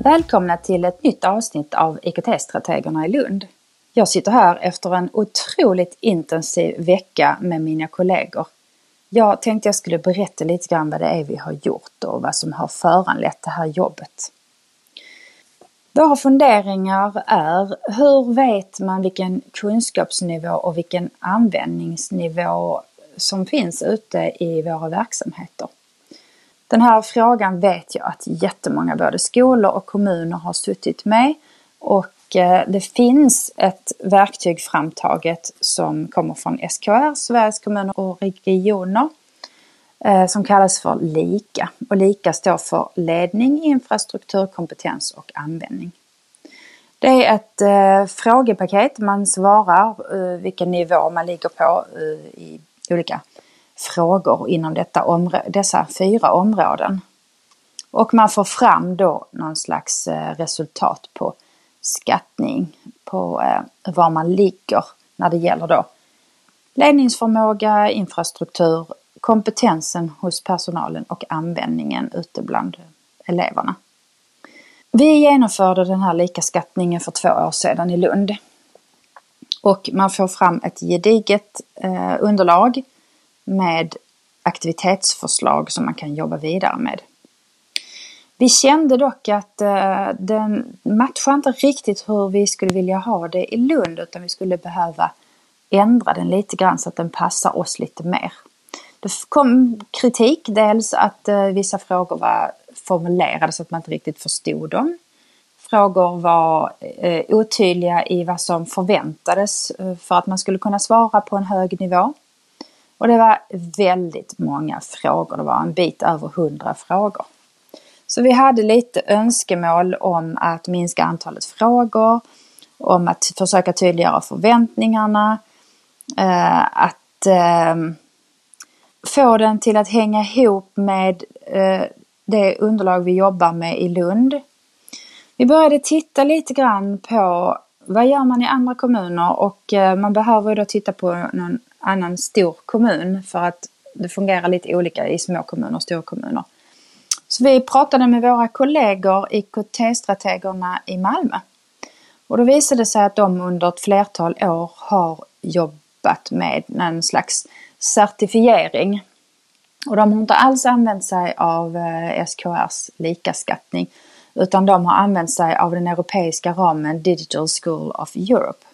Välkomna till ett nytt avsnitt av IKT-strategerna i Lund. Jag sitter här efter en otroligt intensiv vecka med mina kollegor. Jag tänkte jag skulle berätta lite grann vad det är vi har gjort och vad som har föranlett det här jobbet. Våra funderingar är hur vet man vilken kunskapsnivå och vilken användningsnivå som finns ute i våra verksamheter? Den här frågan vet jag att jättemånga både skolor och kommuner har suttit med och eh, det finns ett verktyg framtaget som kommer från SKR, Sveriges kommuner och regioner, eh, som kallas för LIKA. Och LIKA står för ledning, infrastruktur, kompetens och användning. Det är ett eh, frågepaket, man svarar eh, vilken nivå man ligger på eh, i olika frågor inom detta dessa fyra områden. Och man får fram då någon slags eh, resultat på skattning på eh, var man ligger när det gäller då ledningsförmåga, infrastruktur, kompetensen hos personalen och användningen ute bland eleverna. Vi genomförde den här likaskattningen för två år sedan i Lund. Och man får fram ett gediget eh, underlag med aktivitetsförslag som man kan jobba vidare med. Vi kände dock att eh, den matchar inte riktigt hur vi skulle vilja ha det i Lund utan vi skulle behöva ändra den lite grann så att den passar oss lite mer. Det kom kritik, dels att eh, vissa frågor var formulerade så att man inte riktigt förstod dem. Frågor var eh, otydliga i vad som förväntades eh, för att man skulle kunna svara på en hög nivå. Och det var väldigt många frågor, det var en bit över hundra frågor. Så vi hade lite önskemål om att minska antalet frågor, om att försöka tydliggöra förväntningarna, eh, att eh, få den till att hänga ihop med eh, det underlag vi jobbar med i Lund. Vi började titta lite grann på vad gör man i andra kommuner och eh, man behöver då titta på någon annan stor kommun för att det fungerar lite olika i små kommuner och stora kommuner. Så vi pratade med våra kollegor IKT-strategerna i Malmö. Och då visade det sig att de under ett flertal år har jobbat med en slags certifiering. Och de har inte alls använt sig av eh, SKRs likaskattning utan de har använt sig av den europeiska ramen Digital School of Europe.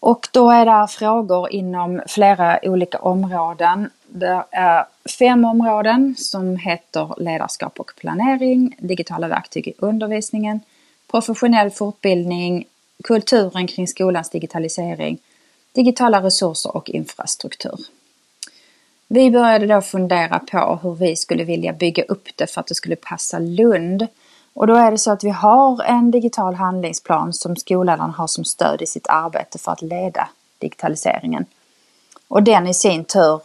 Och då är det frågor inom flera olika områden. Det är fem områden som heter ledarskap och planering, digitala verktyg i undervisningen, professionell fortbildning, kulturen kring skolans digitalisering, digitala resurser och infrastruktur. Vi började då fundera på hur vi skulle vilja bygga upp det för att det skulle passa Lund. Och då är det så att vi har en digital handlingsplan som skolledaren har som stöd i sitt arbete för att leda digitaliseringen. Och den i sin tur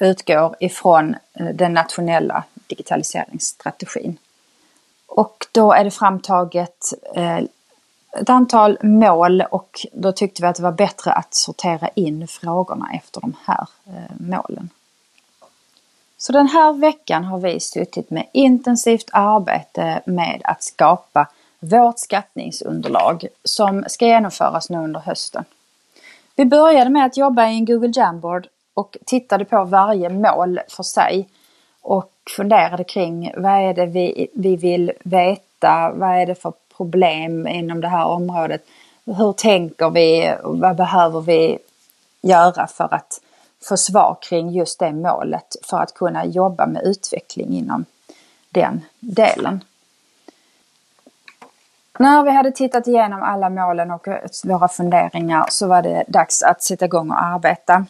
utgår ifrån eh, den nationella digitaliseringsstrategin. Och då är det framtaget eh, ett antal mål och då tyckte vi att det var bättre att sortera in frågorna efter de här eh, målen. Så den här veckan har vi suttit med intensivt arbete med att skapa vårt skattningsunderlag som ska genomföras nu under hösten. Vi började med att jobba i en Google Jamboard och tittade på varje mål för sig och funderade kring vad är det vi, vi vill veta, vad är det för problem inom det här området, hur tänker vi, vad behöver vi göra för att försvar kring just det målet för att kunna jobba med utveckling inom den delen. När vi hade tittat igenom alla målen och våra funderingar så var det dags att sätta igång och arbeta.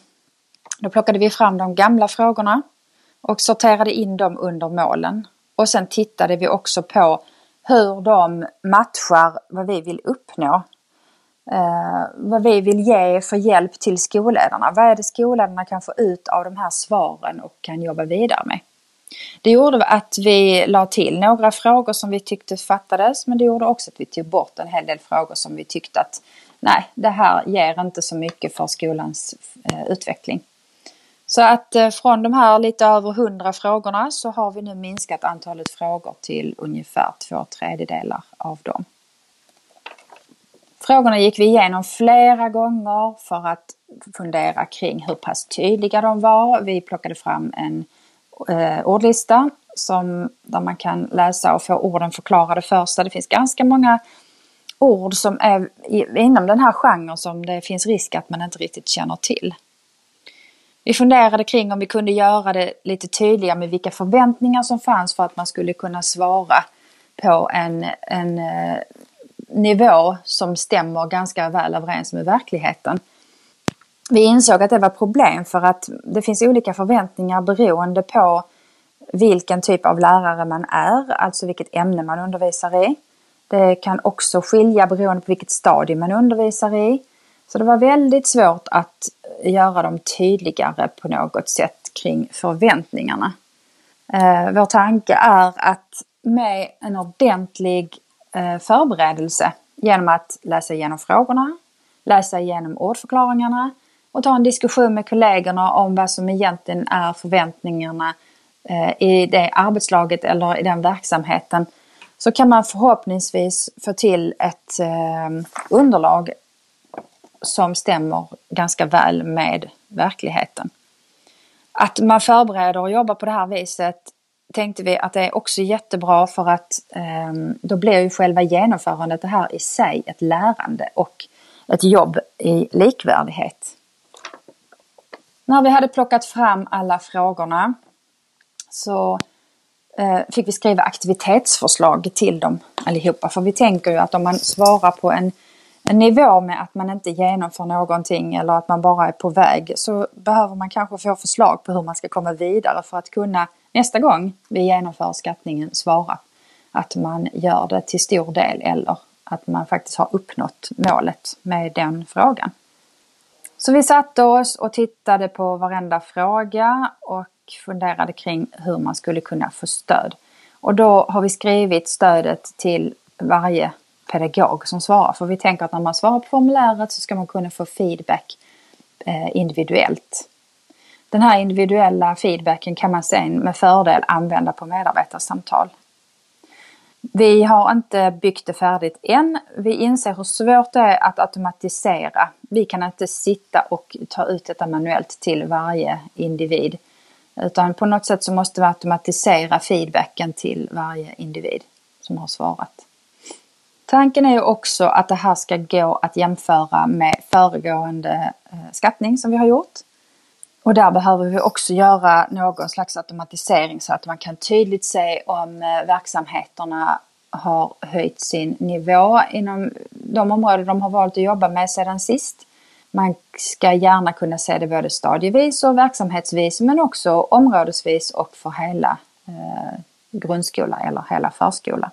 Då plockade vi fram de gamla frågorna och sorterade in dem under målen. Och sen tittade vi också på hur de matchar vad vi vill uppnå eh, vad vi vill ge för hjälp till skolledarna. Vad är det skolledarna kan få ut av de här svaren och kan jobba vidare med? Det gjorde att vi la till några frågor som vi tyckte fattades men det gjorde också att vi tog bort en hel del frågor som vi tyckte att nej, det här ger inte så mycket för skolans eh, utveckling. Så att eh, från de här lite över hundra frågorna så har vi nu minskat antalet frågor till ungefär två tredjedelar av dem. Frågorna gick vi igenom flera gånger för att fundera kring hur pass tydliga de var. Vi plockade fram en eh, ordlista som, där man kan läsa och få orden förklarade först. Det finns ganska många ord som är inom den här genren som det finns risk att man inte riktigt känner till. Vi funderade kring om vi kunde göra det lite tydligare med vilka förväntningar som fanns för att man skulle kunna svara på en, en eh, nivå som stämmer ganska väl överens med verkligheten. Vi insåg att det var problem för att det finns olika förväntningar beroende på vilken typ av lärare man är, alltså vilket ämne man undervisar i. Det kan också skilja beroende på vilket stadie man undervisar i. Så det var väldigt svårt att göra dem tydligare på något sätt kring förväntningarna. Eh, vår tanke är att med en ordentlig Eh, förberedelse genom att läsa igenom frågorna, läsa igenom ordförklaringarna och ta en diskussion med kollegorna om vad som egentligen är förväntningarna eh, i det arbetslaget eller i den verksamheten så kan man förhoppningsvis få till ett eh, underlag som stämmer ganska väl med verkligheten. Att man förbereder och jobbar på det här viset tänkte vi att det är också jättebra för att eh, då blir ju själva genomförandet det här i sig ett lärande och ett jobb i likvärdighet. När vi hade plockat fram alla frågorna så eh, fick vi skriva aktivitetsförslag till dem allihopa. För vi tänker ju att om man svarar på en en nivå med att man inte genomför någonting eller att man bara är på väg så behöver man kanske få förslag på hur man ska komma vidare för att kunna nästa gång vi genomför skattningen svara att man gör det till stor del eller att man faktiskt har uppnått målet med den frågan. Så vi satte oss och tittade på varenda fråga och funderade kring hur man skulle kunna få stöd. Och då har vi skrivit stödet till varje pedagog som svarar. För vi tänker att när man svarar på formuläret så ska man kunna få feedback eh, individuellt. Den här individuella feedbacken kan man sen med fördel använda på medarbetarsamtal. Vi har inte byggt det färdigt än. Vi inser hur svårt det är att automatisera. Vi kan inte sitta och ta ut detta manuellt till varje individ. Utan på något sätt så måste vi automatisera feedbacken till varje individ som har svarat. Tanken är ju också att det här ska gå att jämföra med föregående eh, skattning som vi har gjort. Och där behöver vi också göra någon slags automatisering så att man kan tydligt se om eh, verksamheterna har höjt sin nivå inom de områden de har valt att jobba med sedan sist. Man ska gärna kunna se det både stadievis och verksamhetsvis men också områdesvis och för hela eh, grundskola eller hela förskola.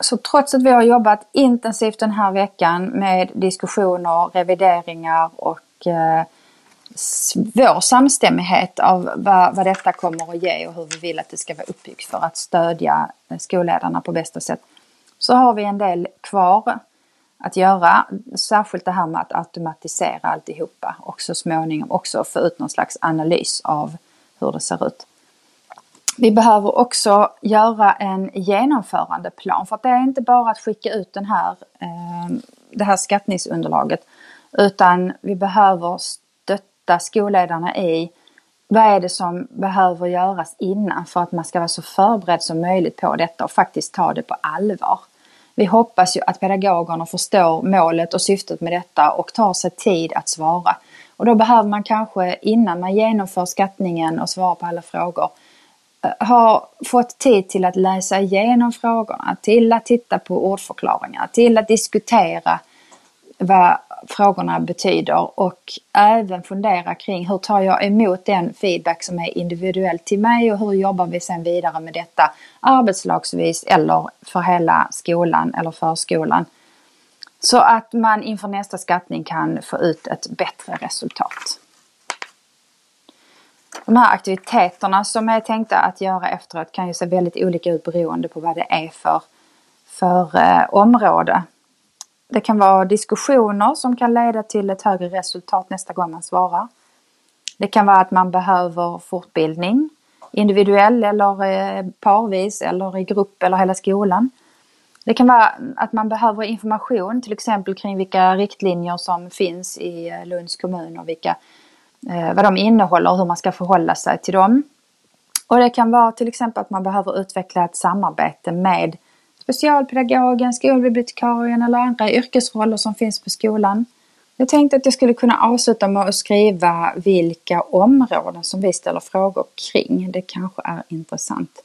Så trots att vi har jobbat intensivt den här veckan med diskussioner, revideringar och eh, svår samstämmighet av vad, vad detta kommer att ge och hur vi vill att det ska vara uppbyggt för att stödja skolledarna på bästa sätt. Så har vi en del kvar att göra. Särskilt det här med att automatisera alltihopa och så småningom också få ut någon slags analys av hur det ser ut. Vi behöver också göra en genomförandeplan för att det är inte bara att skicka ut den här, eh, det här skattningsunderlaget utan vi behöver stötta skolledarna i vad är det som behöver göras innan för att man ska vara så förberedd som möjligt på detta och faktiskt ta det på allvar. Vi hoppas ju att pedagogerna förstår målet och syftet med detta och tar sig tid att svara. Och då behöver man kanske innan man genomför skattningen och svarar på alla frågor eh, ha fått tid till att läsa igenom frågorna, till att titta på ordförklaringar, till att diskutera vad frågorna betyder och även fundera kring hur tar jag emot den feedback som är individuell till mig och hur jobbar vi sen vidare med detta arbetslagsvis eller för hela skolan eller förskolan. Så att man inför nästa skattning kan få ut ett bättre resultat de här aktiviteterna som är tänkta att göra efteråt kan ju se väldigt olika ut beroende på vad det är för, för eh, område. Det kan vara diskussioner som kan leda till ett högre resultat nästa gång man svarar. Det kan vara att man behöver fortbildning, individuell eller eh, parvis eller i grupp eller hela skolan. Det kan vara att man behöver information till exempel kring vilka riktlinjer som finns i eh, Lunds kommun och vilka, eh, vad de innehåller och hur man ska förhålla sig till dem. Och det kan vara till exempel att man behöver utveckla ett samarbete med specialpedagogen, skolbibliotekarien eller andra yrkesroller som finns på skolan. Jag tänkte att jag skulle kunna avsluta med att skriva vilka områden som vi ställer frågor kring. Det kanske är intressant.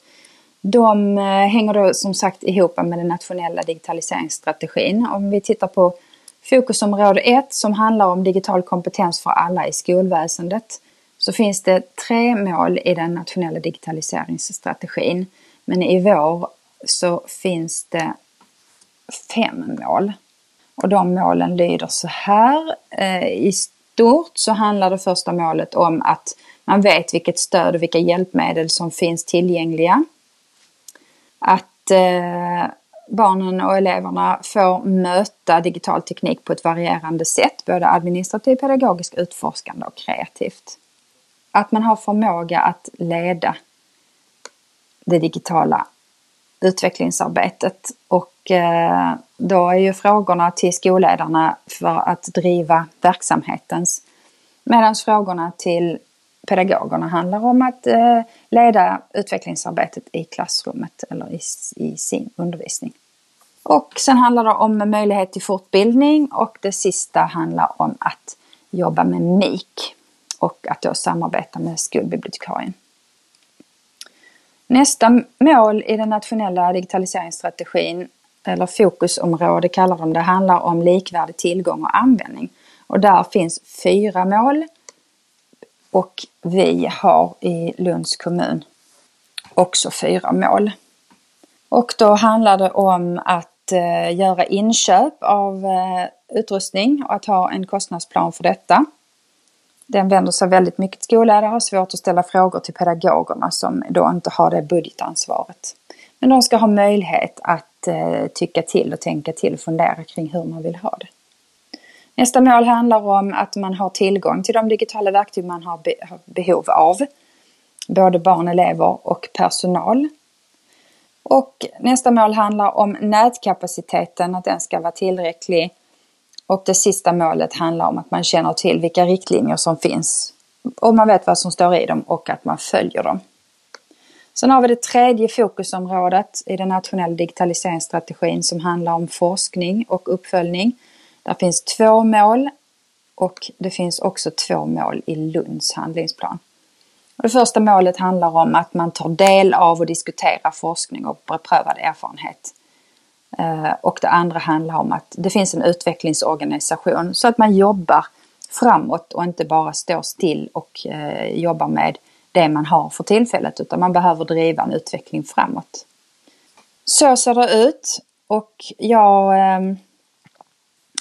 De eh, hänger då som sagt ihop med den nationella digitaliseringsstrategin. Om vi tittar på fokusområde 1 som handlar om digital kompetens för alla i skolväsendet så finns det tre mål i den nationella digitaliseringsstrategin. Men i vår så finns det fem mål. Och de målen lyder så här. Eh, I stort så handlar det första målet om att man vet vilket stöd och vilka hjälpmedel som finns tillgängliga. Att eh, barnen och eleverna får möta digital teknik på ett varierande sätt, både administrativt, pedagogiskt, utforskande och kreativt. Att man har förmåga att leda det digitala utvecklingsarbetet. Och eh, då är ju frågorna till skolledarna för att driva verksamhetens. Medan frågorna till pedagogerna handlar om att eh, leda utvecklingsarbetet i klassrummet eller i, i sin undervisning. Och sen handlar det om möjlighet till fortbildning och det sista handlar om att jobba med MIK och att då samarbeta med skolbibliotekarien. Nästa mål i den nationella digitaliseringsstrategin, eller fokusområde kallar de det, handlar om likvärdig tillgång och användning. Och där finns fyra mål. Och vi har i Lunds kommun också fyra mål. Och då handlar det om att eh, göra inköp av eh, utrustning och att ha en kostnadsplan för detta. Den vänder sig väldigt mycket till skollärare och har svårt att ställa frågor till pedagogerna som då inte har det budgetansvaret. Men de ska ha möjlighet att eh, tycka till och tänka till och fundera kring hur man vill ha det. Nästa mål handlar om att man har tillgång till de digitala verktyg man har, be har behov av. Både barn, elever och personal. Och nästa mål handlar om nätkapaciteten, att den ska vara tillräcklig och det sista målet handlar om att man känner till vilka riktlinjer som finns och man vet vad som står i dem och att man följer dem. Sen har vi det tredje fokusområdet i den nationella digitaliseringsstrategin som handlar om forskning och uppföljning. Där finns två mål och det finns också två mål i Lunds handlingsplan. Och det första målet handlar om att man tar del av och diskuterar forskning och beprövad erfarenhet Eh, och det andra handlar om att det finns en utvecklingsorganisation så att man jobbar framåt och inte bara står still och eh, jobbar med det man har för tillfället utan man behöver driva en utveckling framåt. Så ser det ut och jag ehm,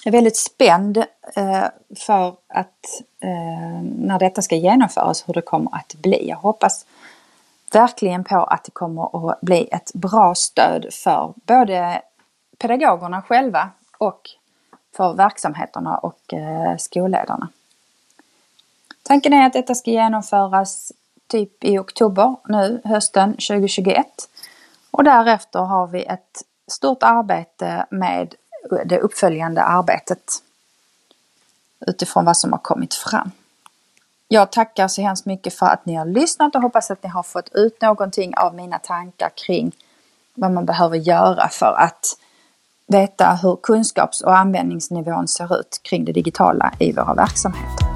är väldigt spänd eh, för att ehm, när detta ska genomföras hur det kommer att bli. Jag hoppas verkligen på att det kommer att bli ett bra stöd för både pedagogerna själva och för verksamheterna och eh, skolledarna. Tanken är att detta ska genomföras typ i oktober nu, hösten 2021. Och därefter har vi ett stort arbete med det uppföljande arbetet utifrån vad som har kommit fram. Jag tackar så hemskt mycket för att ni har lyssnat och hoppas att ni har fått ut någonting av mina tankar kring vad man behöver göra för att veta hur kunskaps och användningsnivån ser ut kring det digitala i våra verksamheter.